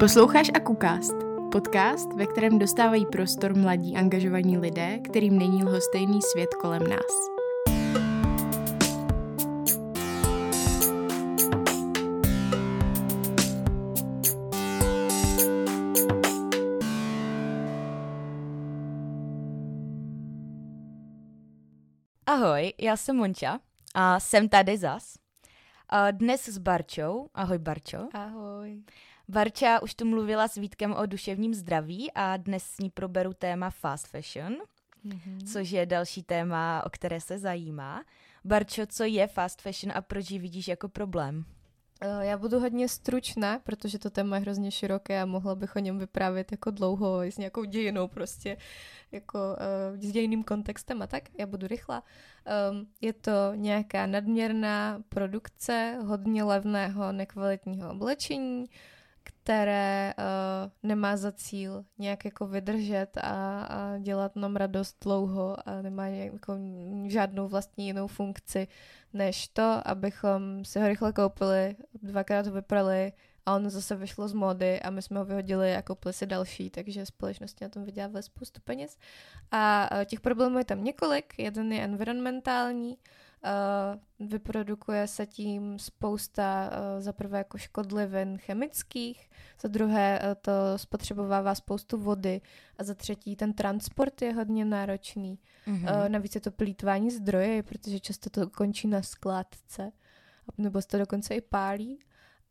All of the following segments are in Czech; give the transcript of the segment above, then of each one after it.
Posloucháš Akukast, podcast, ve kterém dostávají prostor mladí angažovaní lidé, kterým není lhostejný svět kolem nás. Ahoj, já jsem Monča a jsem tady zas. A dnes s Barčou. Ahoj Barčo. Ahoj. Barča už tu mluvila s Vítkem o duševním zdraví a dnes s ní proberu téma fast fashion, mm-hmm. což je další téma, o které se zajímá. Barčo, co je fast fashion a proč ji vidíš jako problém? Eh, já budu hodně stručná, protože to téma je hrozně široké a mohla bych o něm vyprávět jako dlouho s nějakou dějinou prostě, jako uh, s dějiným kontextem a tak. Já budu rychlá. Um, je to nějaká nadměrná produkce hodně levného, nekvalitního oblečení, které uh, nemá za cíl nějak jako vydržet a, a dělat nám radost dlouho a nemá jako žádnou vlastní jinou funkci, než to, abychom si ho rychle koupili, dvakrát ho vyprali a on zase vyšlo z mody a my jsme ho vyhodili a koupili si další, takže společnosti na tom vydělávaly spoustu peněz. A uh, těch problémů je tam několik. Jeden je environmentální, Uh, vyprodukuje se tím spousta uh, za prvé jako škodlivin chemických, za druhé uh, to spotřebovává spoustu vody a za třetí ten transport je hodně náročný. Mm-hmm. Navíc je to plítvání zdroje, protože často to končí na skládce nebo se to dokonce i pálí.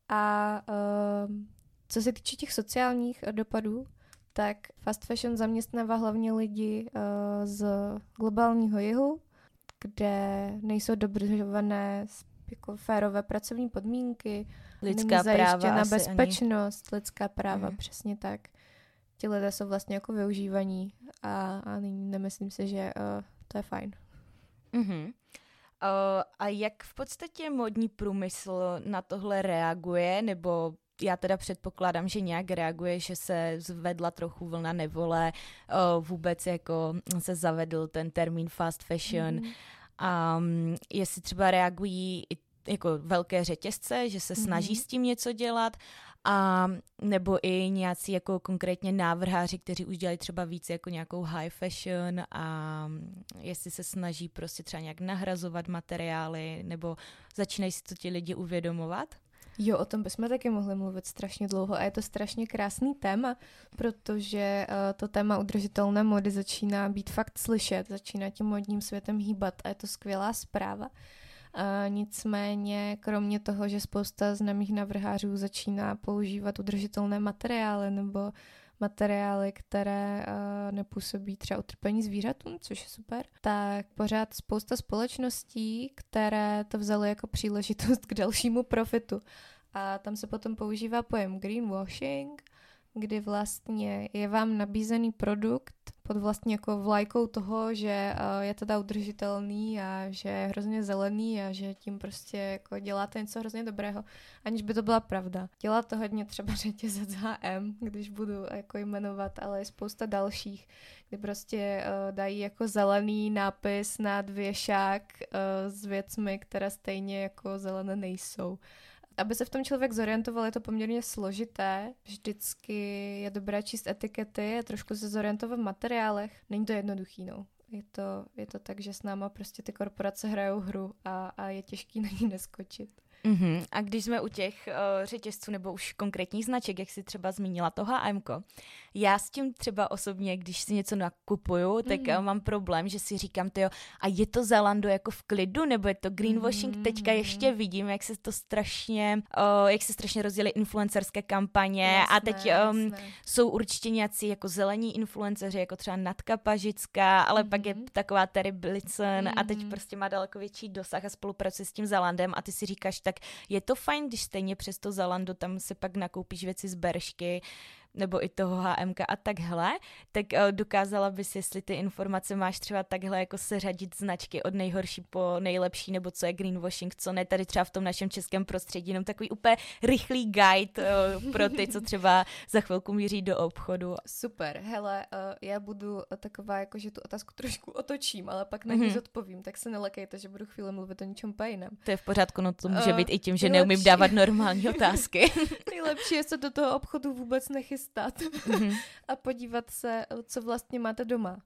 A uh, co se týče těch sociálních dopadů, tak fast fashion zaměstnává hlavně lidi z globálního jihu, kde nejsou dodržované jako férové pracovní podmínky, lidská není práva bezpečnost, ani... lidská práva, mm. přesně tak. Ti lidé jsou vlastně jako využívaní a, a nemyslím si, že uh, to je fajn. Mm-hmm. Uh, a jak v podstatě modní průmysl na tohle reaguje, nebo já teda předpokládám, že nějak reaguje, že se zvedla trochu vlna nevole, uh, vůbec jako se zavedl ten termín fast fashion. Mm. A jestli třeba reagují i jako velké řetězce, že se snaží mm. s tím něco dělat, a nebo i nějací jako konkrétně návrháři, kteří už dělají třeba víc jako nějakou high fashion a jestli se snaží prostě třeba nějak nahrazovat materiály, nebo začínají si to ti lidi uvědomovat? Jo, o tom bychom taky mohli mluvit strašně dlouho a je to strašně krásný téma, protože uh, to téma udržitelné mody začíná být fakt slyšet, začíná tím modním světem hýbat a je to skvělá zpráva. Uh, nicméně, kromě toho, že spousta známých navrhářů začíná používat udržitelné materiály nebo materiály, které uh, nepůsobí třeba utrpení zvířatům, což je super, tak pořád spousta společností, které to vzaly jako příležitost k dalšímu profitu. A tam se potom používá pojem greenwashing, kdy vlastně je vám nabízený produkt pod vlastně jako vlajkou toho, že uh, je teda udržitelný a že je hrozně zelený a že tím prostě jako děláte něco hrozně dobrého, aniž by to byla pravda. Dělá to hodně třeba řetězec HM, když budu jako jmenovat, ale je spousta dalších, kdy prostě uh, dají jako zelený nápis na věšák uh, s věcmi, které stejně jako zelené nejsou aby se v tom člověk zorientoval, je to poměrně složité. Vždycky je dobré číst etikety a trošku se zorientovat v materiálech. Není to jednoduchý, no. Je to, je to tak, že s náma prostě ty korporace hrajou hru a, a je těžký na ní neskočit. Mm-hmm. A když jsme u těch uh, řetězců nebo už konkrétních značek, jak jsi třeba zmínila to H&M, já s tím třeba osobně, když si něco nakupuju, tak mm. uh, mám problém, že si říkám, tyjo, a je to Zalando jako v klidu, nebo je to greenwashing? Mm. Teďka ještě vidím, jak se to strašně, uh, jak se strašně rozdělily influencerské kampaně jasné, a teď um, jsou určitě nějací jako zelení influenceři, jako třeba Natka Pažická, ale mm. pak je mhm. taková Terry Blitzen mm. a teď mhm. prostě má daleko větší dosah a spolupracuje s tím Zalandem a ty si říkáš, tak je to fajn, když stejně přes to Zalando tam si pak nakoupíš věci z Beršky, nebo i toho HMK a takhle, tak uh, dokázala bys, jestli ty informace máš třeba takhle jako seřadit značky od nejhorší po nejlepší, nebo co je greenwashing, co ne, tady třeba v tom našem českém prostředí, jenom takový úplně rychlý guide uh, pro ty, co třeba za chvilku míří do obchodu. Super, hele, uh, já budu taková, jako že tu otázku trošku otočím, ale pak na ní mm-hmm. zodpovím, tak se nelekejte, že budu chvíli mluvit o něčem jiném. To je v pořádku, no to může uh, být i tím, že nejlepší. neumím dávat normální otázky. nejlepší je se do toho obchodu vůbec nechystat mm-hmm. a podívat se, co vlastně máte doma.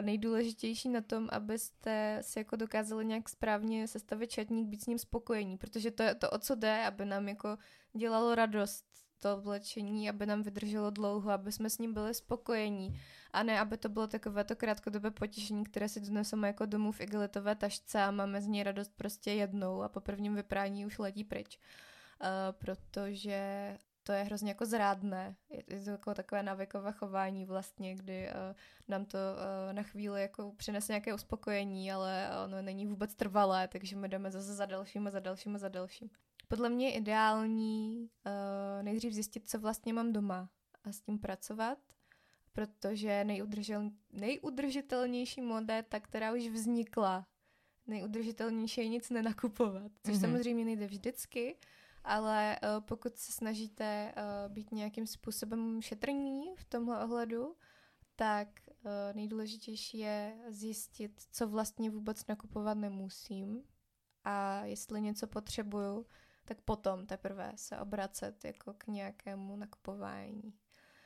Nejdůležitější na tom, abyste si jako dokázali nějak správně sestavit četník, být s ním spokojení, protože to je to, o co jde, aby nám jako dělalo radost to oblečení, aby nám vydrželo dlouho, aby jsme s ním byli spokojení a ne, aby to bylo takové to krátkodobé potěšení, které si doneseme jako domů v igelitové tašce a máme z něj radost prostě jednou a po prvním vyprání už letí pryč. Uh, protože to je hrozně jako zrádné. Je, to jako takové návykové chování vlastně, kdy uh, nám to uh, na chvíli jako přinese nějaké uspokojení, ale ono není vůbec trvalé, takže my jdeme zase za dalším a za dalším a za dalším. Podle mě je ideální uh, nejdřív zjistit, co vlastně mám doma a s tím pracovat, protože nejudržel, nejudržitelnější moda je ta, která už vznikla. Nejudržitelnější je nic nenakupovat, což mm-hmm. samozřejmě nejde vždycky, ale uh, pokud se snažíte uh, být nějakým způsobem šetrní v tomhle ohledu, tak uh, nejdůležitější je zjistit, co vlastně vůbec nakupovat nemusím a jestli něco potřebuju, tak potom teprve se obracet jako k nějakému nakupování.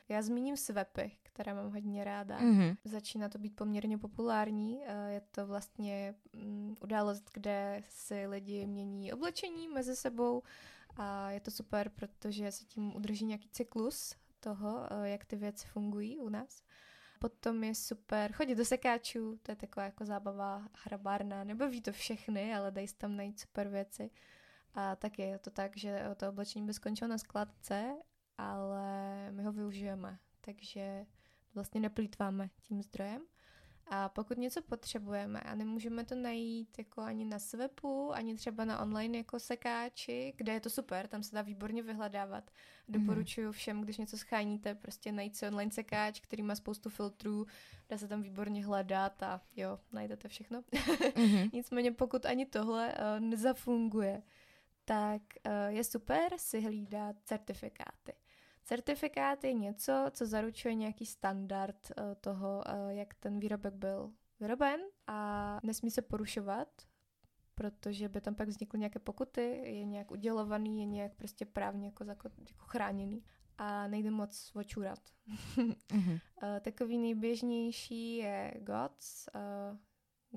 Já zmíním swapy, které mám hodně ráda. Mm-hmm. Začíná to být poměrně populární. Je to vlastně mm, událost, kde si lidi mění oblečení mezi sebou a je to super, protože se tím udrží nějaký cyklus toho, eh, jak ty věci fungují u nás. Potom je super chodit do sekáčů, to je taková jako zábava hrabárna, nebaví to všechny, ale dají tam najít super věci. A tak je to tak, že to oblečení by skončilo na skladce, ale my ho využijeme, takže vlastně neplýtváme tím zdrojem. A pokud něco potřebujeme a nemůžeme to najít jako ani na swepu, ani třeba na online jako sekáči, kde je to super, tam se dá výborně vyhledávat. Doporučuji všem, když něco scháníte, prostě najít si online sekáč, který má spoustu filtrů, dá se tam výborně hledat a jo, najdete všechno. Mm-hmm. Nicméně pokud ani tohle uh, nezafunguje, tak uh, je super si hlídat certifikáty. Certifikát je něco, co zaručuje nějaký standard uh, toho, uh, jak ten výrobek byl vyroben a nesmí se porušovat, protože by tam pak vznikly nějaké pokuty, je nějak udělovaný, je nějak prostě právně jako, jako, jako chráněný a nejde moc očurat. mm-hmm. uh, takový nejběžnější je GOTS,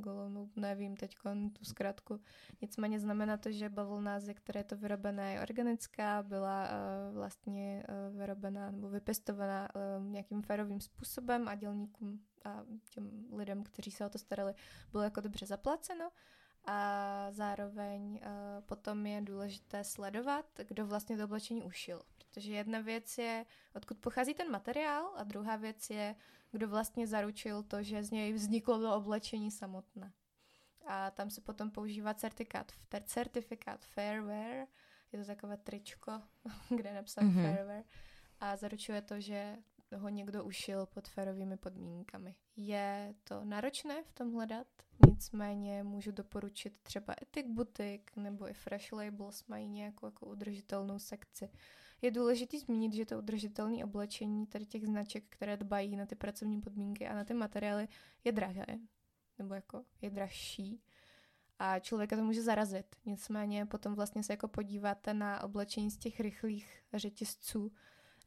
Golonu, nevím teď tu zkrátku. Nicméně znamená to, že bavlna, ze které je to vyrobené, je organická, byla uh, vlastně uh, vyrobená nebo vypěstovaná uh, nějakým férovým způsobem a dělníkům a těm lidem, kteří se o to starali, bylo jako dobře zaplaceno. A zároveň uh, potom je důležité sledovat, kdo vlastně to oblečení ušil. Protože jedna věc je, odkud pochází ten materiál a druhá věc je, kdo vlastně zaručil to, že z něj vzniklo to oblečení samotné. A tam se potom používá certifikát, certifikát Fairwear, je to takové tričko, kde je napsáno mm-hmm. Fairwear a zaručuje to, že ho někdo ušil pod férovými podmínkami. Je to náročné v tom hledat, nicméně můžu doporučit třeba Ethic Boutique nebo i Fresh Labels mají nějakou jako udržitelnou sekci, je důležité zmínit, že to udržitelné oblečení tady těch značek, které dbají na ty pracovní podmínky a na ty materiály, je drahé, nebo jako je dražší a člověka to může zarazit. Nicméně potom vlastně se jako podíváte na oblečení z těch rychlých řetězců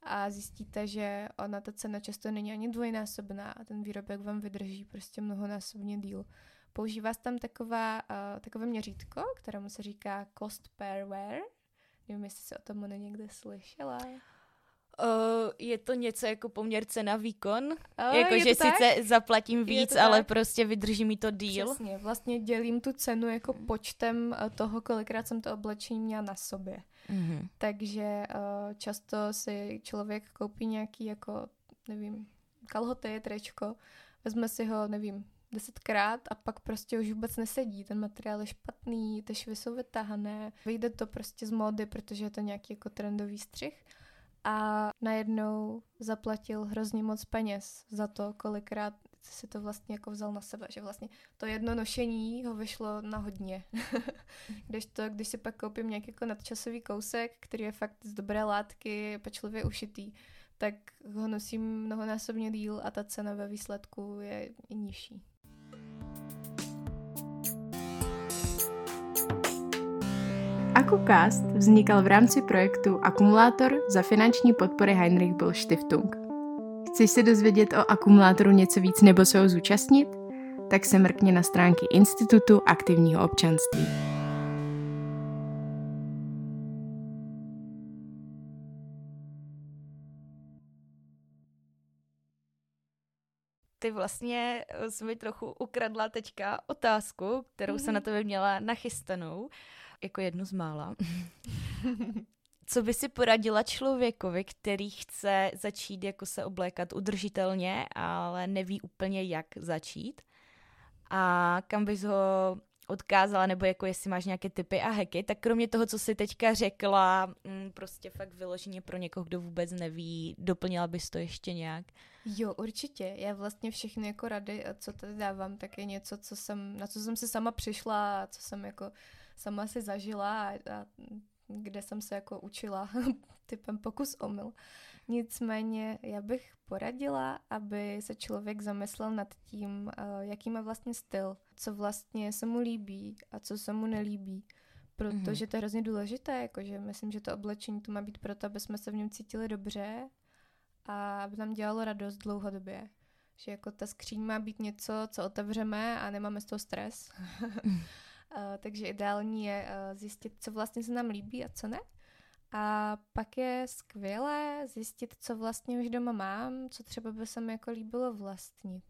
a zjistíte, že ona ta cena často není ani dvojnásobná a ten výrobek vám vydrží prostě mnohonásobně díl. Používá se tam taková, uh, takové měřítko, kterému se říká cost per wear, Nevím, jestli se o tom někde slyšela. Uh, je to něco jako poměr cena výkon? Uh, jako, že tak? sice zaplatím víc, ale tak? prostě vydrží mi to díl? Přesně, vlastně dělím tu cenu jako mm. počtem eh, toho, kolikrát jsem to oblečení měla na sobě. Mm-hmm. Takže uh, často si člověk koupí nějaký jako, nevím, kalhoty, tričko, vezme si ho, nevím, desetkrát a pak prostě už vůbec nesedí. Ten materiál je špatný, ty švy jsou vytahané, vyjde to prostě z módy, protože je to nějaký jako trendový střih a najednou zaplatil hrozně moc peněz za to, kolikrát si to vlastně jako vzal na sebe, že vlastně to jedno nošení ho vyšlo na hodně. když to, když si pak koupím nějaký jako nadčasový kousek, který je fakt z dobré látky, pečlivě ušitý, tak ho nosím mnohonásobně díl a ta cena ve výsledku je nižší. AkuCast vznikal v rámci projektu Akumulátor za finanční podpory Heinrich Böll Stiftung. Chceš se dozvědět o akumulátoru něco víc nebo se ho zúčastnit? Tak se mrkně na stránky Institutu aktivního občanství. Ty vlastně eh, jsi mi trochu ukradla teďka otázku, kterou mm-hmm. se na tebe měla nachystanou jako jednu z mála. Co by si poradila člověkovi, který chce začít jako se oblékat udržitelně, ale neví úplně, jak začít? A kam bys ho odkázala, nebo jako jestli máš nějaké typy a heky, tak kromě toho, co jsi teďka řekla, mm, prostě fakt vyloženě pro někoho, kdo vůbec neví, doplnila bys to ještě nějak? Jo, určitě. Já vlastně všechny jako rady, co tady dávám, tak je něco, co jsem, na co jsem si sama přišla, co jsem jako sama si zažila a, a kde jsem se jako učila typem pokus omyl. Nicméně já bych poradila, aby se člověk zamyslel nad tím, eh, jaký má vlastně styl, co vlastně se mu líbí a co se mu nelíbí. Protože mm-hmm. to je hrozně důležité, jakože myslím, že to oblečení to má být proto, aby jsme se v něm cítili dobře a aby nám dělalo radost dlouhodobě. Že jako ta skříň má být něco, co otevřeme a nemáme z toho stres. Uh, takže ideální je uh, zjistit, co vlastně se nám líbí a co ne. A pak je skvělé zjistit, co vlastně už doma mám, co třeba by se mi jako líbilo vlastnit.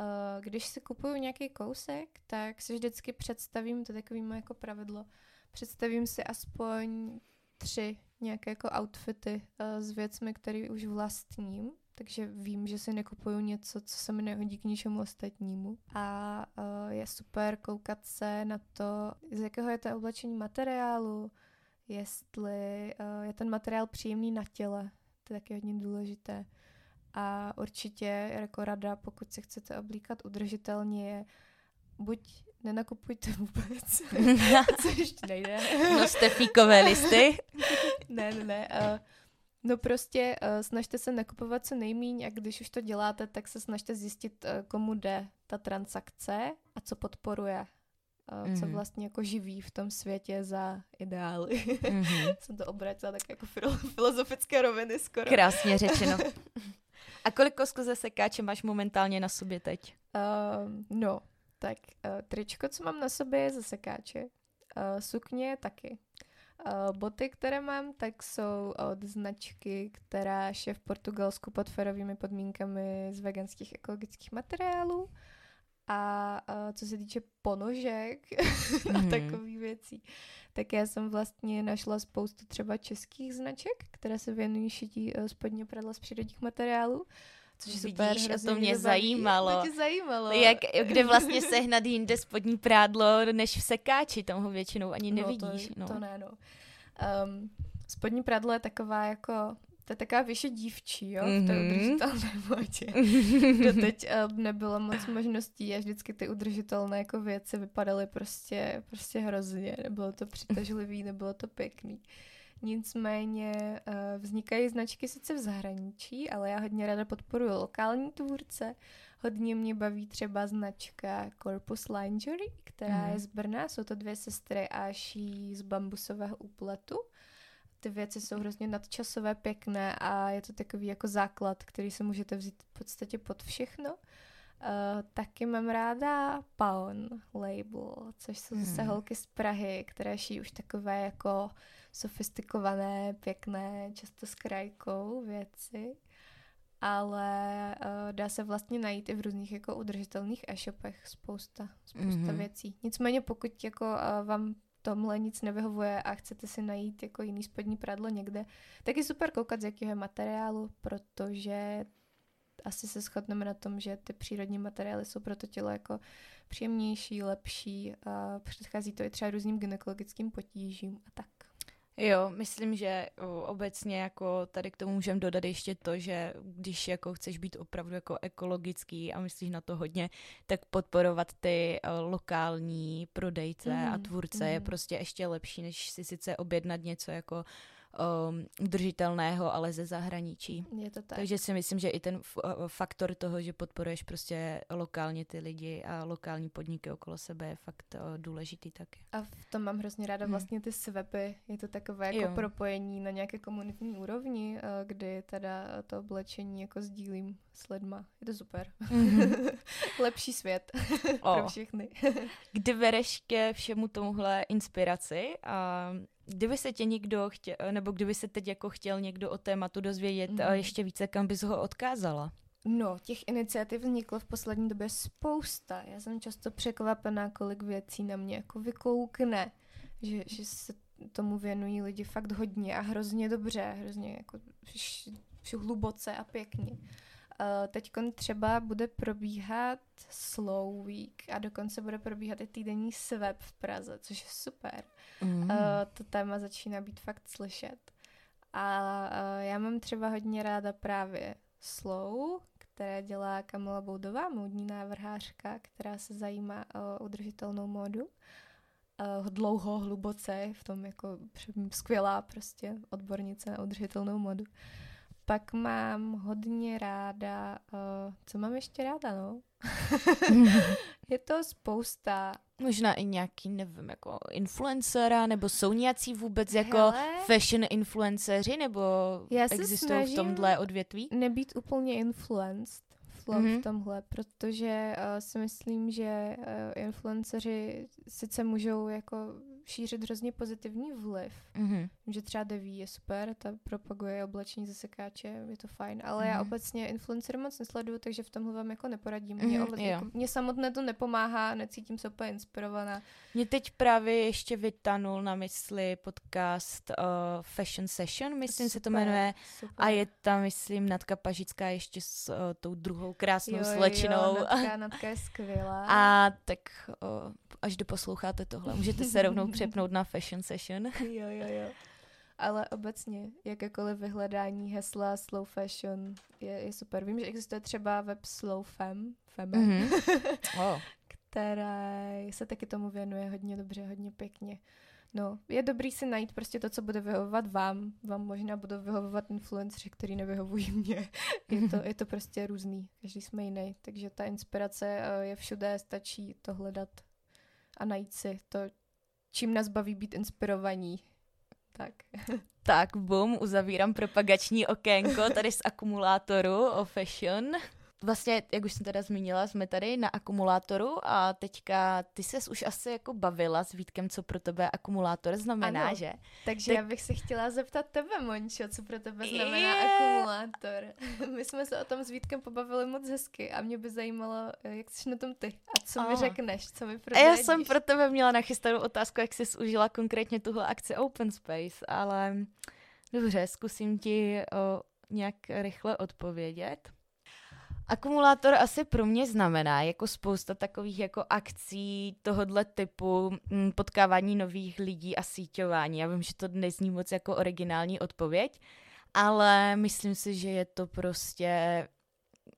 Uh, když si kupuju nějaký kousek, tak si vždycky představím, to takový moje jako pravidlo, představím si aspoň tři nějaké jako outfity s věcmi, které už vlastním takže vím, že si nekupuju něco, co se mi nehodí k ničemu ostatnímu. A je super koukat se na to, z jakého je to oblečení materiálu, jestli uh, je ten materiál příjemný na těle, to je taky hodně důležité. A určitě jako rada, pokud se chcete oblíkat udržitelně, je buď nenakupujte vůbec, co ještě nejde. Noste fíkové listy. ne, ne, ne. Uh, No prostě uh, snažte se nakupovat co nejmíň a když už to děláte, tak se snažte zjistit, uh, komu jde ta transakce a co podporuje. Uh, mm. Co mhm. vlastně jako živí v tom světě za ideály. Mm-hmm. Jsem to obrátila tak jako filozofické roviny skoro. Krásně řečeno. A kolik kosku ze sekáče máš momentálně na sobě teď? Uh, no, tak uh, tričko, co mám na sobě, je ze sekáče. Uh, sukně taky. Uh, boty, které mám, tak jsou od značky, která je v Portugalsku pod ferovými podmínkami z veganských ekologických materiálů. A uh, co se týče ponožek mm. a mhm. takových věcí, tak já jsem vlastně našla spoustu třeba českých značek, které se věnují šití uh, spodního pradla z přírodních materiálů. Což je super, Vidíš, a to mě zajímalo. To tě zajímalo. Jak, kde vlastně sehnat jinde spodní prádlo, než v sekáči, tam ho většinou ani nevidíš. No, to, no. to ne, no. Um, spodní prádlo je taková jako to je taková vyšší dívčí, jo, mm-hmm. v té mhm. udržitelné modě. Doteď um, nebylo moc možností a vždycky ty udržitelné jako věci vypadaly prostě, prostě hrozně. Nebylo to přitažlivý, nebylo to pěkný. Nicméně uh, vznikají značky sice v zahraničí, ale já hodně ráda podporuji lokální tvůrce. Hodně mě baví třeba značka Corpus Lingerie, která mm. je z Brna. Jsou to dvě sestry a ší z bambusového úpletu. Ty věci jsou hrozně nadčasové, pěkné a je to takový jako základ, který se můžete vzít v podstatě pod všechno. Uh, taky mám ráda Paon label, což jsou zase hmm. holky z Prahy, které ší už takové jako sofistikované, pěkné, často s krajkou věci. Ale uh, dá se vlastně najít i v různých jako udržitelných e-shopech spousta, spousta mm-hmm. věcí. Nicméně pokud jako uh, vám tomhle nic nevyhovuje a chcete si najít jako jiný spodní pradlo někde, tak je super koukat z jakého materiálu, protože asi se shodneme na tom, že ty přírodní materiály jsou pro to tělo jako příjemnější, lepší a předchází to i třeba různým gynekologickým potížím a tak. Jo, myslím, že obecně jako tady k tomu můžeme dodat ještě to, že když jako chceš být opravdu jako ekologický a myslíš na to hodně, tak podporovat ty lokální prodejce mm, a Mhm, tvůrce mm. je mhm. prostě ještě lepší, než si sice objednat něco jako um, udržitelného, ale ze zahraničí. Je to tak. Takže si myslím, že i ten o, faktor toho, že podporuješ prostě lokálně ty lidi a lokální podniky okolo sebe je fakt o, důležitý taky. A v tom mám hrozně ráda Hmm. vlastně ty swapy. Je to takové jako Jo. propojení na nějaké komunitní úrovni, eh, kdy teda to oblečení jako sdílím s lidma. Je to super. Lepší svět O. pro všechny. Kdy bereš ke všemu tomuhle inspiraci a kdyby se tě někdo chtěl, nebo kdyby se teď jako chtěl někdo o tématu dozvědět Mhm. mm. ještě více, kam bys ho odkázala? No, těch iniciativ vzniklo v poslední době spousta. Já jsem často překvapená, kolik věcí na mě jako vykoukne, že, že se tomu věnují lidi fakt hodně a hrozně dobře, hrozně jako hluboce a pěkně. Uh, Teď třeba bude probíhat Slow Week a dokonce bude probíhat i týdenní swap v Praze, což je super. Mm. Uh, to téma začíná být fakt slyšet. A uh, já mám třeba hodně ráda právě Slow, které dělá Kamila Boudová, módní návrhářka, která se zajímá o udržitelnou módu. Uh, dlouho, hluboce, v tom jako skvělá prostě odbornice na udržitelnou modu. Pak mám hodně ráda, uh, co mám ještě ráda, no? je to spousta. Možná i nějaký, nevím, jako influencera, nebo jsou nějací vůbec jako Hele, fashion influenceři, nebo Já se existují v tomhle odvětví? nebýt úplně influenced v, mm-hmm. Mhm. v tomhle, protože uh, si myslím, že uh, influenceři sice můžou jako šířit hrozně pozitivní vliv. Mhm. Vím, že třeba Deví je super, ta propaguje oblečení ze sekáče, je to fajn, ale mm-hmm. já obecně influencery moc nesleduju, takže v tomhle vám jako neporadím. Mě, Mhm, mm, jo. jako, mě samotné to nepomáhá, necítím se úplně inspirovaná. Mě teď právě ještě vytanul na mysli podcast uh, Fashion Session, myslím se to Super, jmenuje. Super. A je tam, myslím, Natka Pažická ještě s uh, tou druhou krásnou jo, slečnou. Jo, Natka, Natka je skvělá. A tak uh, až doposloucháte tohle, můžete se rovnou přepnout na Fashion Session. jo, jo, jo. Ale obecně, jakékoliv vyhledání hesla slow fashion je, je super. Vím, že existuje třeba web Slow Fem, Feme, Mhm. oh. které se taky tomu věnuje hodně dobře, hodně pěkně. No, je dobrý si najít prostě to, co bude vyhovovat vám. Vám možná budou vyhovovat influenceri, který nevyhovují mě. Je to, je to prostě různý, každý jsme jiný. Takže ta inspirace eh, je všude, stačí to hledat a najít si to, čím nás baví být inspirovaní. Tak. Tak, bum, uzavírám propagační okénko tady z akumulátoru o fashion. Vlastně, jak už jsem teda zmínila, jsme tady na akumulátoru a teďka ty ses už asi jako bavila s Vítkem, co pro tebe akumulátor znamená, Ano. že? Takže Tak- já bych se chtěla zeptat tebe, Mončo, co pro tebe znamená Je. akumulátor. My jsme se o tom s Vítkem pobavili moc hezky a mě by zajímalo, eh, jak jsi na tom ty a co mi Aha. řekneš, co mi A já prozradíš. jsem pro tebe měla nachystanou otázku, jak jsi užila konkrétně tuhle akci Open Space, ale dobře, zkusím ti o, nějak rychle odpovědět. Akumulátor asi pro mě znamená jako spousta takových jako akcí tohohle typu mm, potkávání nových lidí a síťování. Já vím, že to nezní moc jako originální odpověď, ale myslím si, že je to prostě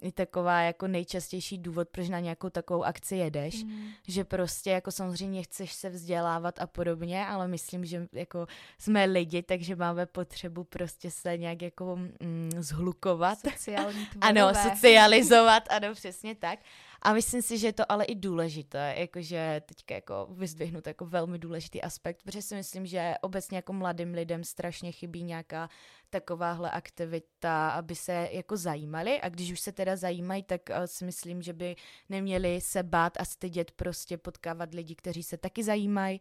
i taková jako nejčastější důvod, proč na nějakou takovou akci jedeš Mm. že prostě jako samozřejmě chceš se vzdělávat a podobně, ale myslím, že jako jsme lidi, takže máme potřebu prostě se nějak jako mm, zhlukovat. Sociální Ano, tvorové. socializovat, ano, přesně tak. A myslím si, že je to ale i důležité, jakože teďka jako vyzdvihnu jako velmi důležitý aspekt, protože si myslím, že obecně jako mladým lidem strašně chybí nějaká takováhle aktivita, aby se jako zajímali a když už se teda zajímají, tak eh, si myslím, že by neměli se bát a stydět prostě potkávat lidi, kteří se taky zajímají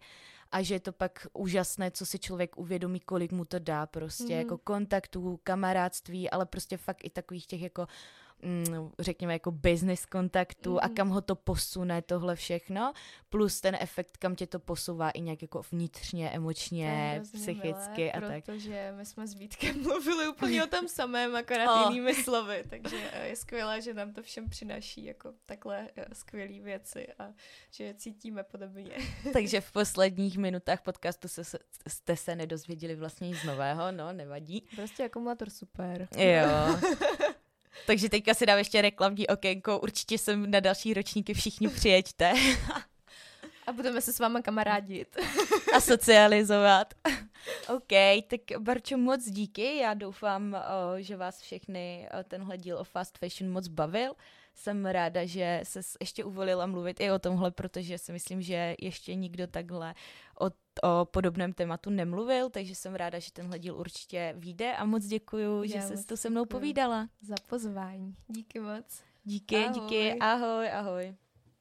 a že je to pak úžasné, co si člověk uvědomí, kolik mu to dá prostě, Mhm. jako kontaktů, kamarádství, ale prostě fakt i takových těch jako mm, řekněme, jako business kontaktu mm. a kam ho to posune, tohle všechno, plus ten efekt, kam tě to posouvá i nějak jako vnitřně, emočně, psychicky milé, a tak. Protože my jsme s Vítkem mluvili úplně o tom samém, akorát Oh. jinými slovy, takže eh, je skvělé, že nám to všem přináší jako takhle eh, skvělé věci a že je cítíme podobně. Takže v posledních minutách podcastu se, se, jste se nedozvěděli vlastně nic nového, no, nevadí. Prostě akumulátor super. Jo. Takže teďka si dám ještě reklamní okénko, určitě sem na další ročníky všichni přijeďte A budeme se s váma kamarádit. a socializovat. OK, tak Barčo, moc díky, já doufám, o, že vás všechny o, tenhle díl o fast fashion moc bavil. Jsem ráda, že se ještě uvolila mluvit i o tomhle, protože si myslím, že ještě nikdo takhle o, o podobném tématu nemluvil, takže jsem ráda, že tenhle díl určitě vyjde a moc děkuju, že Já jsi moc to se mnou povídala. Za pozvání. Díky moc. Díky, Ahoj. díky, ahoj, ahoj.